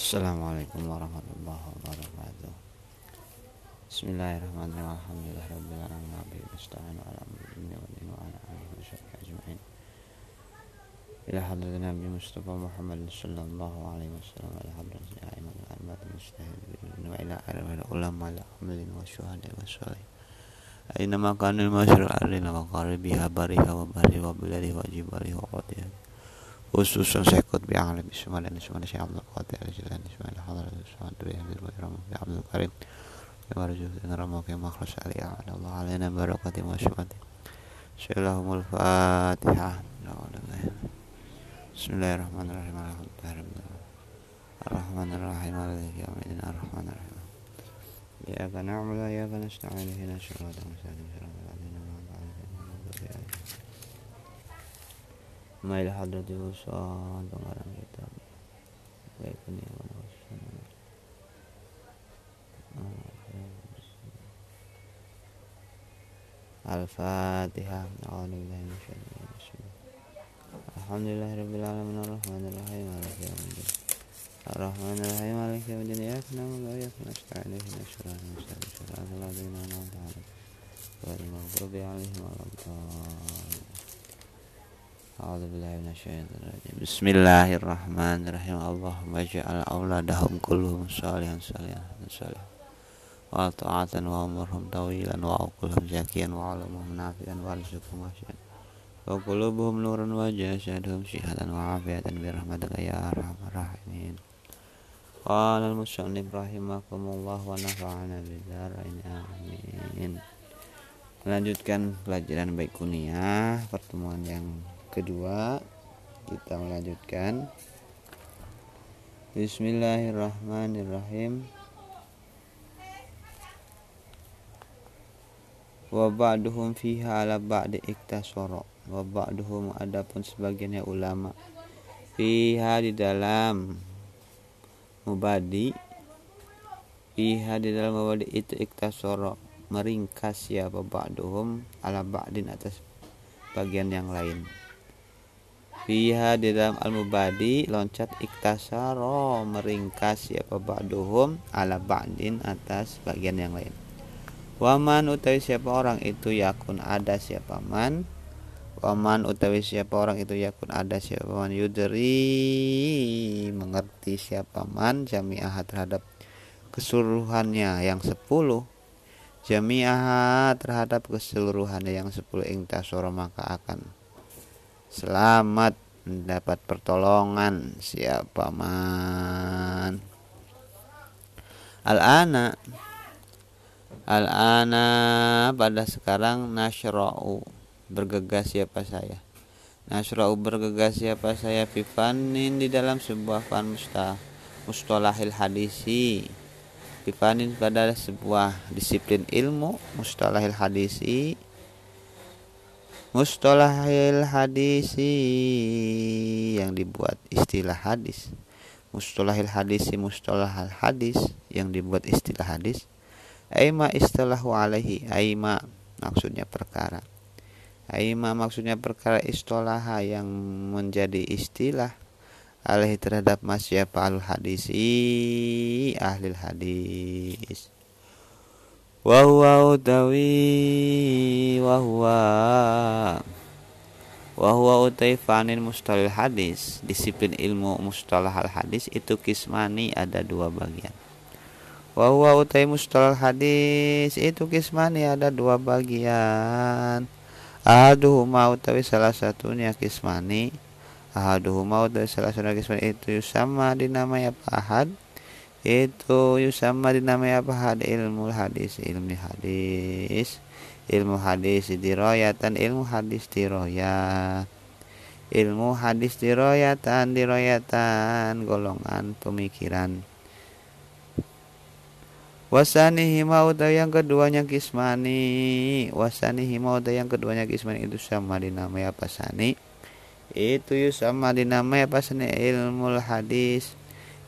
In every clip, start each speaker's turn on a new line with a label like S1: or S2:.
S1: Assalamualaikum warahmatullahi wabarakatuh Bismillahirrahmanirrahim Alhamdulillah Rabbil Alamin Musta'an wa ala amrin wa din wa ala alihi wa sahbihi ajma'in Ila hadrat Nabi Mustafa Muhammad sallallahu alaihi wasallam Ila hadrat A'imat al-Arbat Mustahil Wa ila arwah ulama Ila amalin wa syuhada wa salih Aina makanil masyur arina wa qaribiha bariha wa bari wa bilari wa jibari wa qatiha khususan sekut bi ahli bisma dan isma Syekh Abdul Qadir Jilani isma hadrat Usman bi Abdul Rahman bi Abdul Karim bi warju dan ramo ke makhlas ali Allah alaina barakati wa syafati Syallahumul Fatihah Bismillahirrahmanirrahim Alhamdulillah Ar-Rahmanir-Rahim Maliki yaumiddin Ar-Rahmanir-Rahim Iyyaka na'budu wa iyyaka nasta'in ihdinas siratal mustaqim siratal ladzina an'amta 'alaihim Mail hadrati usul pengarang kitab Baik ini Al-Fatihah Alhamdulillah Rabbil Alamin Ar-Rahman Ar-Rahim Maliki Yawmiddin Ar-Rahman Ar-Rahim Maliki Yawmiddin Iyyaka na'budu wa iyyaka nasta'in ihdinas siratal mustaqim siratal ladzina an'amta 'alaihim ghairil maghdubi Bismillahirrahmanirrahim. Allahumma ja'al awladahum kulluhum salihan salihan salih. wa ta'atan wa umurhum tawilan wa uqulhum zakiyan wa alamuhum nafian wa rizukum wasian. Wa qulubuhum nuran wa jasaduhum sihatan wa afiatan bi rahmatika ya arhamar rahimin. Qala al musannif rahimakumullah wa nafa'ana bidzarain amin. Melanjutkan pelajaran baik kuniah pertemuan yang kedua kita melanjutkan. Bismillahirrahmanirrahim. Wa ba'duhum fiha ala ba'di iktasara. Wa ba'duhum adapun sebagiannya ulama. Fiha di dalam mubadi. Fiha di dalam mubadi itu iktasara. Meringkas ya ba'duhum ala ba'din atas bagian yang lain Fiha di dalam al-mubadi loncat iktasaro meringkas ya ba'duhum ala ba'din atas bagian yang lain. Waman utawi siapa orang itu yakun ada siapa man? Waman utawi siapa orang itu yakun ada siapa man? Yudri mengerti siapa man? Jami'ah terhadap keseluruhannya yang sepuluh. Jami'ah terhadap keseluruhannya yang sepuluh ingtasoro maka akan selamat mendapat pertolongan siapa man? Al-ana. Al-ana pada sekarang nasra'u bergegas siapa saya? Nasra'u bergegas siapa saya? Fifanin di dalam sebuah fan mustah mustalahil hadisi. Fifanin pada sebuah disiplin ilmu mustalahil hadisi mustalahil hadisi yang dibuat istilah hadis. Mustalahil hadisi mustalahil hadis yang dibuat istilah hadis. Aima istilahu alaihi aima maksudnya perkara. Aima maksudnya perkara istolaha yang menjadi istilah alaihi terhadap masyapa al hadisi ahli hadis Wahuwa utawi wahuwa. Wahuwa utai fanin mustalil hadis. Disiplin ilmu mustalah al hadis itu kismani ada dua bagian. Wahuwa utai mustalah hadis itu kismani ada dua bagian. Ahaduhuma utawi salah satunya kismani. Ahaduhuma utawi salah satunya kismani itu sama dinamai apa? Ahad itu yusama dinamai apa? Had ilmu hadis ilmu hadis. Ilmu hadis diroyatan ilmu hadis diroyat. Ilmu hadis diroyatan diroyatan. Golongan pemikiran. Wasani himauda yang keduanya kismani. Wasani himauda yang keduanya kismani. Itu sama dinamai apa sani? Itu yusama dinamai apa sani? Ilmu hadis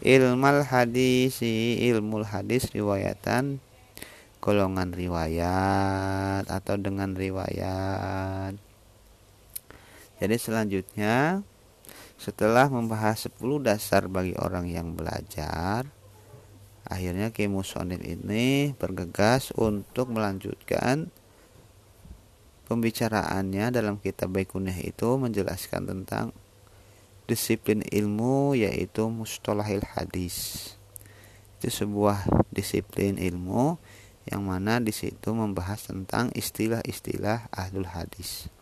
S1: ilmal hadisi ilmu hadis riwayatan golongan riwayat atau dengan riwayat. Jadi selanjutnya setelah membahas 10 dasar bagi orang yang belajar akhirnya Ki Musonif ini bergegas untuk melanjutkan pembicaraannya dalam kitab Baikunah itu menjelaskan tentang disiplin ilmu yaitu mustalahil hadis. Itu sebuah disiplin ilmu yang mana di situ membahas tentang istilah-istilah ahlul hadis.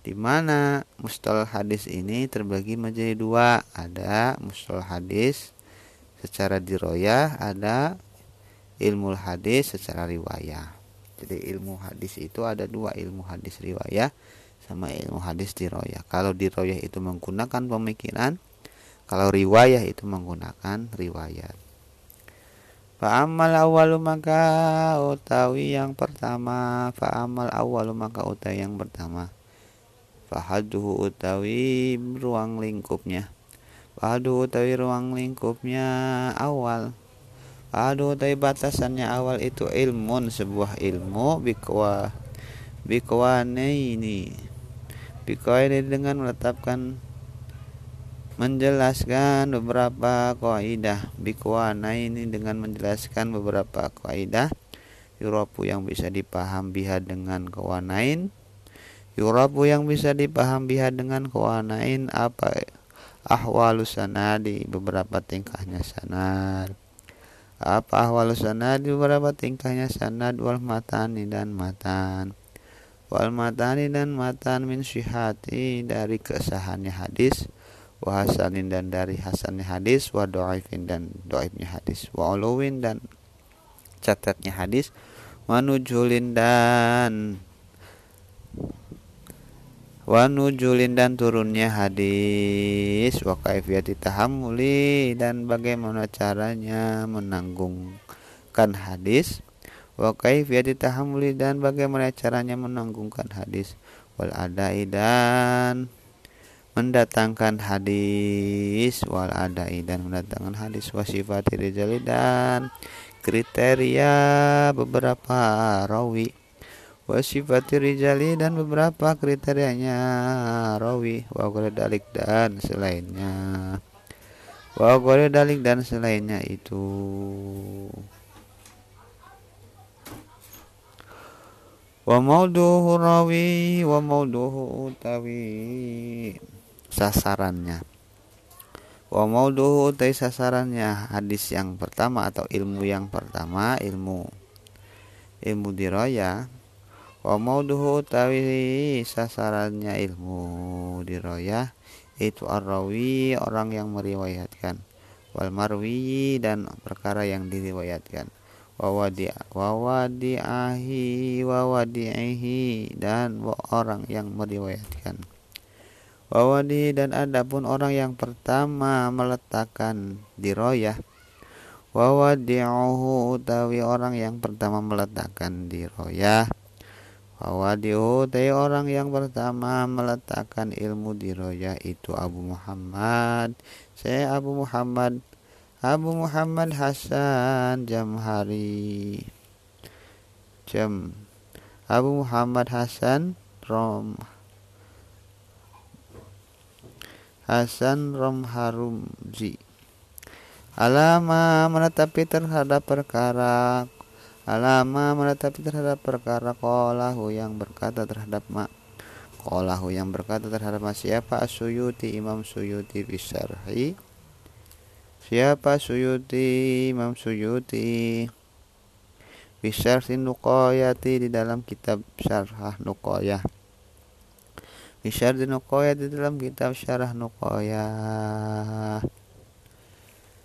S1: Di mana mustalah hadis ini terbagi menjadi dua. Ada mustalah hadis secara diroyah ada ilmu hadis secara riwayah. Jadi ilmu hadis itu ada dua ilmu hadis riwayah sama ilmu hadis diroyah. Kalau diroyah itu menggunakan pemikiran kalau riwayah itu menggunakan riwayat. Fa'amal awalu maka utawi yang pertama Fa'amal awalu maka utawi yang pertama. Fahaduhu utawi ruang lingkupnya. Fahaduhu utawi ruang lingkupnya awal. Fahaduhu utawi batasannya awal itu ilmun sebuah ilmu bikwa bikwane ini bikwa ini dengan menetapkan menjelaskan beberapa kaidah bikwana ini dengan menjelaskan beberapa kaidah Yuropu yang bisa dipaham biha dengan kewanain Yurabu yang bisa dipaham biha dengan kewanain apa? Ahwalus sanadi beberapa tingkahnya sanad. Apa ahwalus sanadi beberapa tingkahnya sanad? Wal matani dan matan wal matani dan matan min syihati dari kesahannya hadis wa hasanin dan dari hasannya hadis wa do'ifin dan do'ifnya hadis wa uluwin dan catatnya hadis wa nujulin dan wa nujulin dan turunnya hadis wa kaifiyati tahammuli dan bagaimana caranya menanggungkan hadis wa kaifiyati tahammuli dan bagaimana caranya menanggungkan hadis. Wal adai dan mendatangkan hadis. Wal adai dan mendatangkan hadis. Wasifati rijali dan kriteria beberapa rawi. Wasifati rijali dan beberapa kriterianya rawi. Wa dalik dan selainnya. Wa dalik dan selainnya itu wa mauduhu rawi wa mauduhu utawi. Sasarannya. Wa mauduhu utawi sasarannya. Hadis yang pertama atau ilmu yang pertama ilmu ilmu diraya. Wa mauduhu tawi sasarannya ilmu diroyah itu arrawi orang yang meriwayatkan. Wal marwi dan perkara yang diriwayatkan wawadi'ahi wawadi'ihi dan orang yang meriwayatkan. Wawadi dan adapun orang yang pertama meletakkan diroyah wawadi'uhu utawi orang yang pertama meletakkan diroyah. Bahwa diutai orang yang pertama meletakkan ilmu di roya itu Abu Muhammad. Saya Abu Muhammad Abu Muhammad Hasan Jamhari jam. Abu Muhammad Hasan Rom. Hasan Rom Harumzi Alama menetapi terhadap perkara alama menetapi terhadap perkara kolahu yang berkata terhadap mak kolahu yang berkata terhadap siapa? Suyuti imam suyuti bisarhi siapa suyuti imam suyuti? Bisarhi nukoyati di dalam kitab syarah nukoyah Bisyardi nukoyah di dalam kitab syarah nukoyah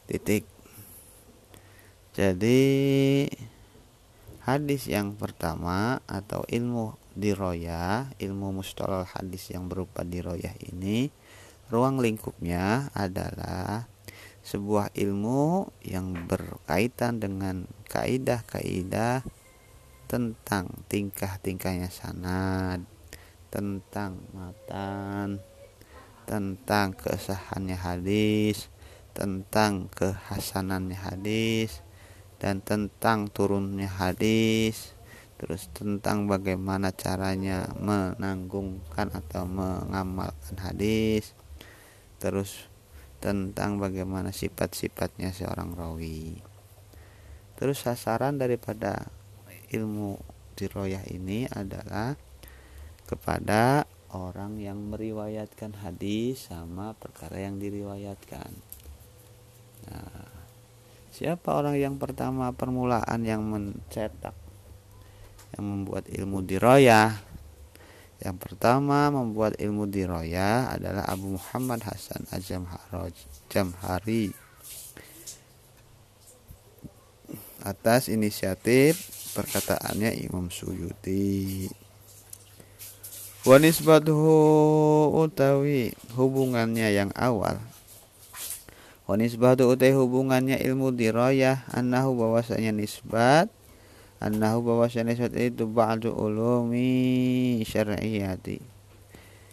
S1: titik. Jadi hadis yang pertama atau ilmu diroyah ilmu mustalah hadis yang berupa diroyah ini ruang lingkupnya adalah sebuah ilmu yang berkaitan dengan kaidah-kaidah tentang tingkah-tingkahnya sanad tentang matan tentang kesahannya hadis tentang kehasanannya hadis dan tentang turunnya hadis terus tentang bagaimana caranya menanggungkan atau mengamalkan hadis terus tentang bagaimana sifat-sifatnya seorang rawi. Terus sasaran daripada ilmu diroyah ini adalah kepada orang yang meriwayatkan hadis sama perkara yang diriwayatkan. Nah siapa orang yang pertama permulaan yang mencetak yang membuat ilmu diroyah yang pertama membuat ilmu diroya adalah Abu Muhammad Hasan Jamhari atas inisiatif perkataannya Imam Suyuti. Wanisbatuhu utawi hubungannya yang awal Wanisbatu utawi hubungannya ilmu diroyah Annahu bahwasanya nisbat annahu bahwasanya nisbat itu ba'du ulumi syar'iyati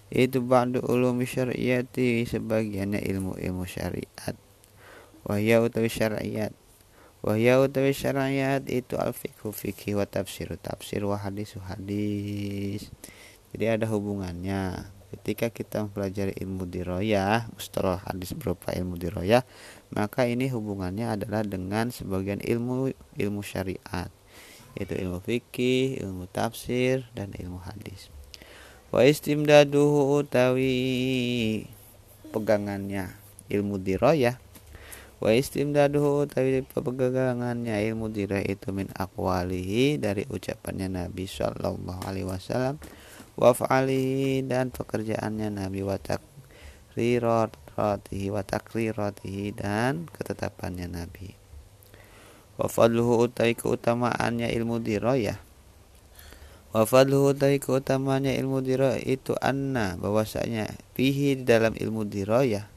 S1: itu ba'du ulumi syar'iyati sebagiannya ilmu-ilmu syariat. Wahya utawi syariat. Wahya utawi syariat itu al fikhu fikhi wa tafsir tafsir wa hadis hadis. Jadi ada hubungannya. Ketika kita mempelajari ilmu diroyah mustalah hadis berupa ilmu diroyah maka ini hubungannya adalah dengan sebagian ilmu ilmu syariat yaitu ilmu fikih, ilmu tafsir, dan ilmu hadis. Wa istimdaduhu utawi pegangannya ilmu diroyah wa istimdaduhu utawi pegangannya ilmu diroyah itu min akwalihi dari ucapannya Nabi Shallallahu Alaihi Wasallam wa fa'alihi dan pekerjaannya Nabi wa takriratihi wa takriratihi dan ketetapannya Nabi wa fadluhu utai keutamaannya ilmu diroyah wa fadluhu utai keutamaannya ilmu diroyah itu anna bahwasanya fihi di dalam ilmu diroyah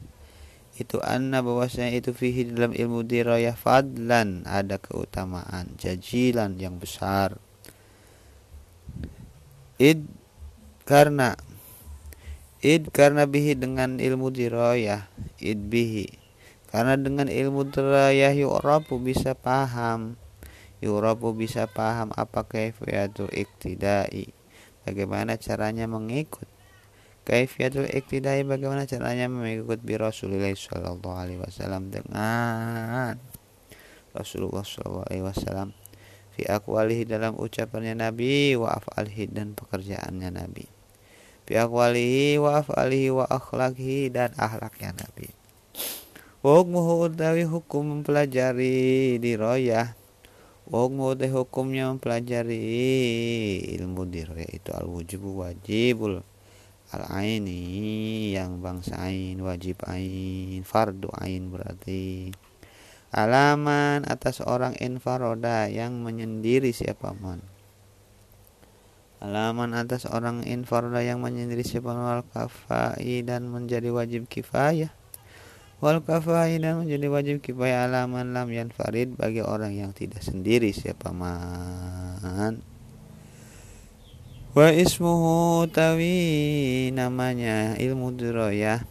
S1: itu anna bahwasanya itu fihi di dalam ilmu diroyah fadlan. Ada keutamaan jajilan yang besar. Id karena id karena bihi dengan ilmu diroyah id bihi karena dengan ilmu terayah yu'rabu bisa paham. Yu'rabu bisa paham apa kaifiyatul iktidai. Bagaimana caranya mengikut kaifiyatul iktidai bagaimana caranya mengikut bi Rasulullah sallallahu alaihi wasallam dengan Rasulullah sallallahu alaihi wasallam. Fi aqwalihi dalam ucapannya Nabi wa af'alihi dan pekerjaannya Nabi. Fi aqwalihi wa af'alihi wa akhlaqihi dan akhlaknya Nabi Hukmuhu utawi hukum mempelajari diroyah. Hukmu utawi hukumnya mempelajari ilmu diroyah itu al wujub wajibul al aini yang bangsa ain wajib ain fardu ain berarti. Alaman atas orang infaroda yang menyendiri siapa man alaman atas orang infaroda yang menyendiri siapa wal kafai dan menjadi wajib kifayah wal kafai dan menjadi wajib kifayah alaman lam yan farid bagi orang yang tidak sendiri siapa man. Wa ismuhu tawi namanya ilmu diroyah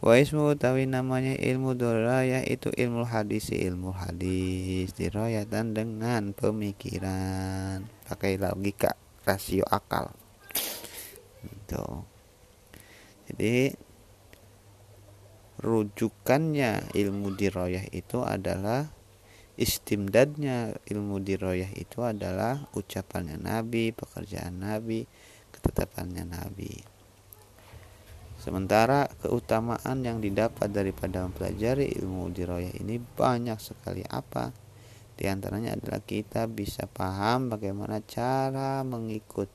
S1: wa ismuhu tawi namanya ilmu diroyah itu ilmu hadis ilmu hadis diroyah dan dengan pemikiran. Pakai logika rasio akal. Gitu jadi rujukannya ilmu diroyah itu adalah istimdadnya ilmu diroyah itu adalah ucapannya Nabi, pekerjaan Nabi, ketetapannya Nabi. Sementara keutamaan yang didapat daripada mempelajari ilmu diroyah ini banyak sekali apa? Di antaranya adalah kita bisa paham bagaimana cara mengikut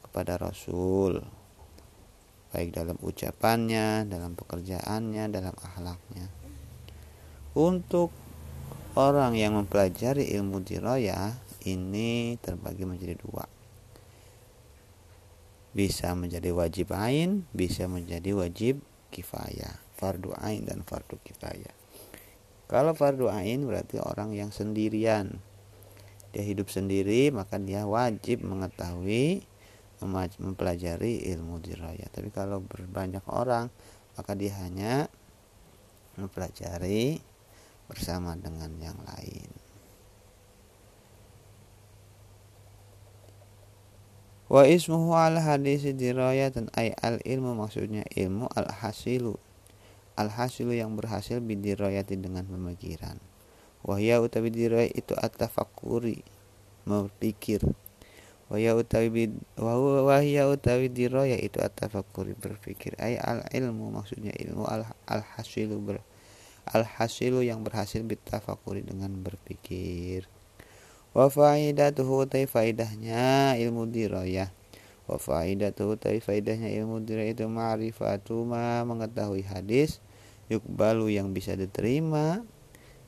S1: kepada Rasul, baik dalam ucapannya, dalam pekerjaannya, dalam akhlaknya. Untuk orang yang mempelajari ilmu diroya ini terbagi menjadi dua. Bisa menjadi wajib ain, bisa menjadi wajib kifayah, fardu ain dan fardu kifayah. Kalau fardu ain berarti orang yang sendirian. Dia hidup sendiri, maka dia wajib mengetahui mempelajari ilmu diraya tapi kalau berbanyak orang maka dia hanya mempelajari bersama dengan yang lain. Wa ismuhu al hadis dirayatan ay al ilmu maksudnya ilmu al hasilu al-hasilu yang berhasil bidiroyati dengan pemikiran. Wahya utawi diroy itu at-tafakkuri berpikir wahya utawi wahya utawi diroya itu at-tafakkuri berpikir. Ay al ilmu maksudnya ilmu al, al hasilu ber, al hasilu yang berhasil bitafakuri dengan berpikir. Wa faidatuhu utai faidahnya ilmu diroyah wa faidatuhu utai faidahnya ilmu diroyah itu ma'rifatu ma mengetahui hadis yukbalu yang bisa diterima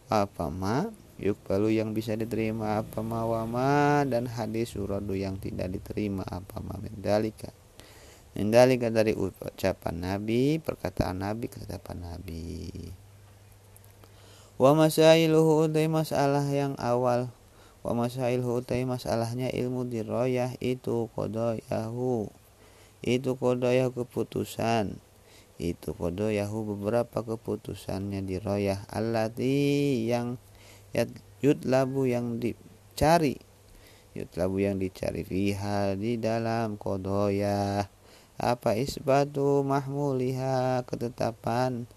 S1: apa ma yukbalu yang bisa diterima apa ma wama dan hadis suradu yang tidak diterima apa mendalika mendalika dari ucapan nabi perkataan nabi ketetapan nabi. Wa masailuhu utai masalah yang awal. Wa masailuhu utai masalahnya ilmu diroyah itu kodoyahu. Itu kodoyah keputusan. Itu yahu beberapa keputusannya di royah allati yang yud labu yang dicari. Yud labu yang dicari fiha di dalam kodoyah apa isbatu mahmuliha ketetapan.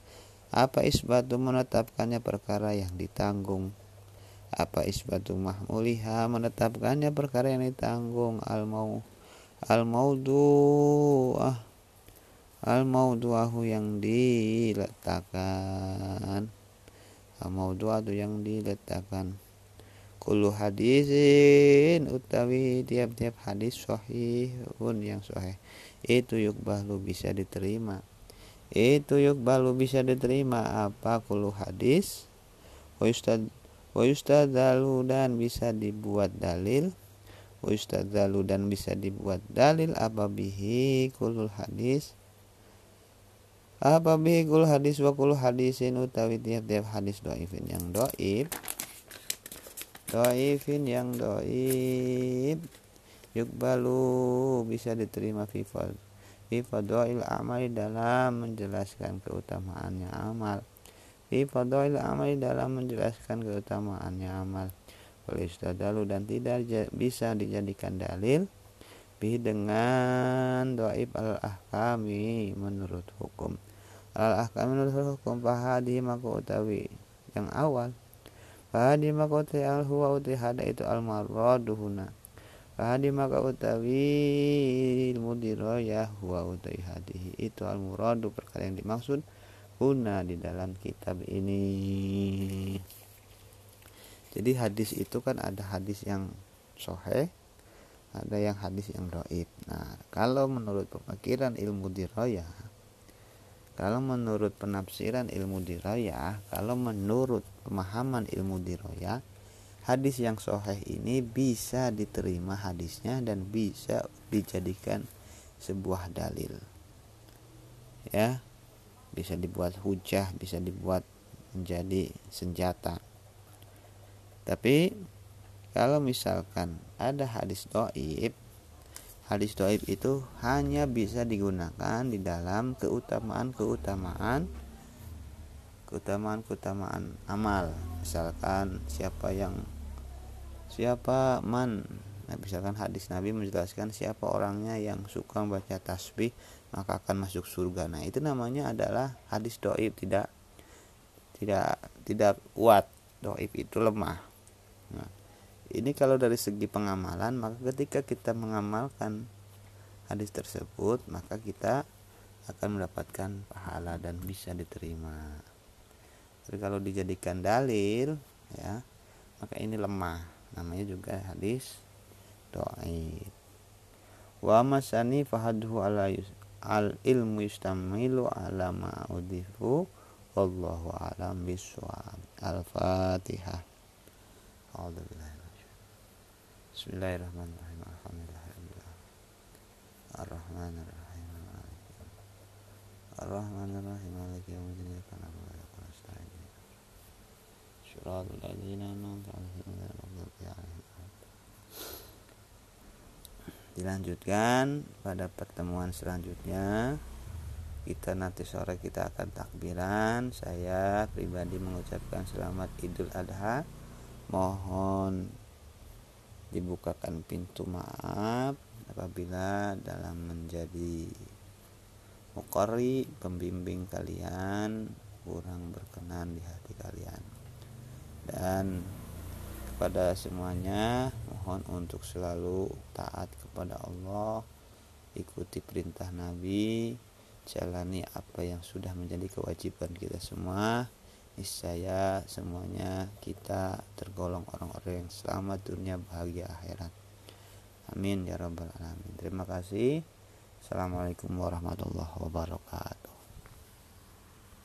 S1: Apa isbatu menetapkannya perkara yang ditanggung. Apa isbatu mahmuliha menetapkannya perkara yang ditanggung. Al mau al maudu ah al yang diletakkan maudu'atu yang diletakkan. Kulu hadisin utawi tiap-tiap hadis sahihun yang sahih. Itu yukbalu bisa diterima. Itu yukbalu bisa diterima. Apa kulu hadis? Wa yustadalu dan bisa dibuat dalil. Wa yustadalu dan bisa dibuat dalil apa bihi kulul hadis apa bihikul hadis wa kul hadisin utawi tiap-tiap hadis doifin yang doif? Doifin yang doif. Yukbalu bisa diterima fifal doil amali dalam menjelaskan keutamaannya amal. Doil amali dalam menjelaskan keutamaannya amal. Istadalu dan tidak bisa dijadikan dalil bih dengan doib al ahkami menurut hukum al ahkam menurut hukum pahadi maka utawi yang awal pahadi maka utawi al huwa utawi hada itu al marradu huna pahadi maka utawi ilmu diroyah huwa utawi hadihi itu al muradu perkara yang dimaksud huna di dalam kitab ini. Jadi hadis itu kan ada hadis yang sohe ada yang hadis yang doib nah kalau menurut pemikiran ilmu diroyah kalau menurut penafsiran ilmu dirayah kalau menurut pemahaman ilmu dirayah hadis yang soheh ini bisa diterima hadisnya dan bisa dijadikan sebuah dalil. Ya bisa dibuat hujah bisa dibuat menjadi senjata. Tapi kalau misalkan ada hadis doib hadis doib itu hanya bisa digunakan di dalam keutamaan-keutamaan keutamaan-keutamaan amal. Misalkan siapa yang siapa man. Nah, misalkan hadis Nabi menjelaskan siapa orangnya yang suka membaca tasbih maka akan masuk surga. Nah itu namanya adalah hadis doib tidak tidak tidak kuat. Doib itu lemah. Nah, ini kalau dari segi pengamalan maka ketika kita mengamalkan hadis tersebut maka kita akan mendapatkan pahala dan bisa diterima. Tapi kalau dijadikan dalil ya maka ini lemah. Namanya juga hadis doaib wa masani fahadhu ala al ilmu yustamilu ala ma'udifu wallahu alam biswab al-fatihah. Alhamdulillah Bismillahirrahmanirrahim. Alhamdulillah. Ar-Rahmanirrahim. Ar-Rahmanirrahim. Maliki yaumiddin. Iyyaka na'budu wa iyyaka nasta'in. Shiratal ladzina an'amta 'alaihim ghairil maghdubi 'alaihim Dilanjutkan pada pertemuan selanjutnya kita nanti sore kita akan takbiran saya pribadi mengucapkan selamat idul adha mohon dibukakan pintu maaf apabila dalam menjadi Mukori pembimbing kalian kurang berkenan di hati kalian. Dan kepada semuanya mohon untuk selalu taat kepada Allah ikuti perintah Nabi jalani apa yang sudah menjadi kewajiban kita semua niscaya semuanya kita tergolong orang-orang yang selamat dunia bahagia akhirat. Amin ya rabbal alamin. Terima kasih. Assalamualaikum warahmatullahi wabarakatuh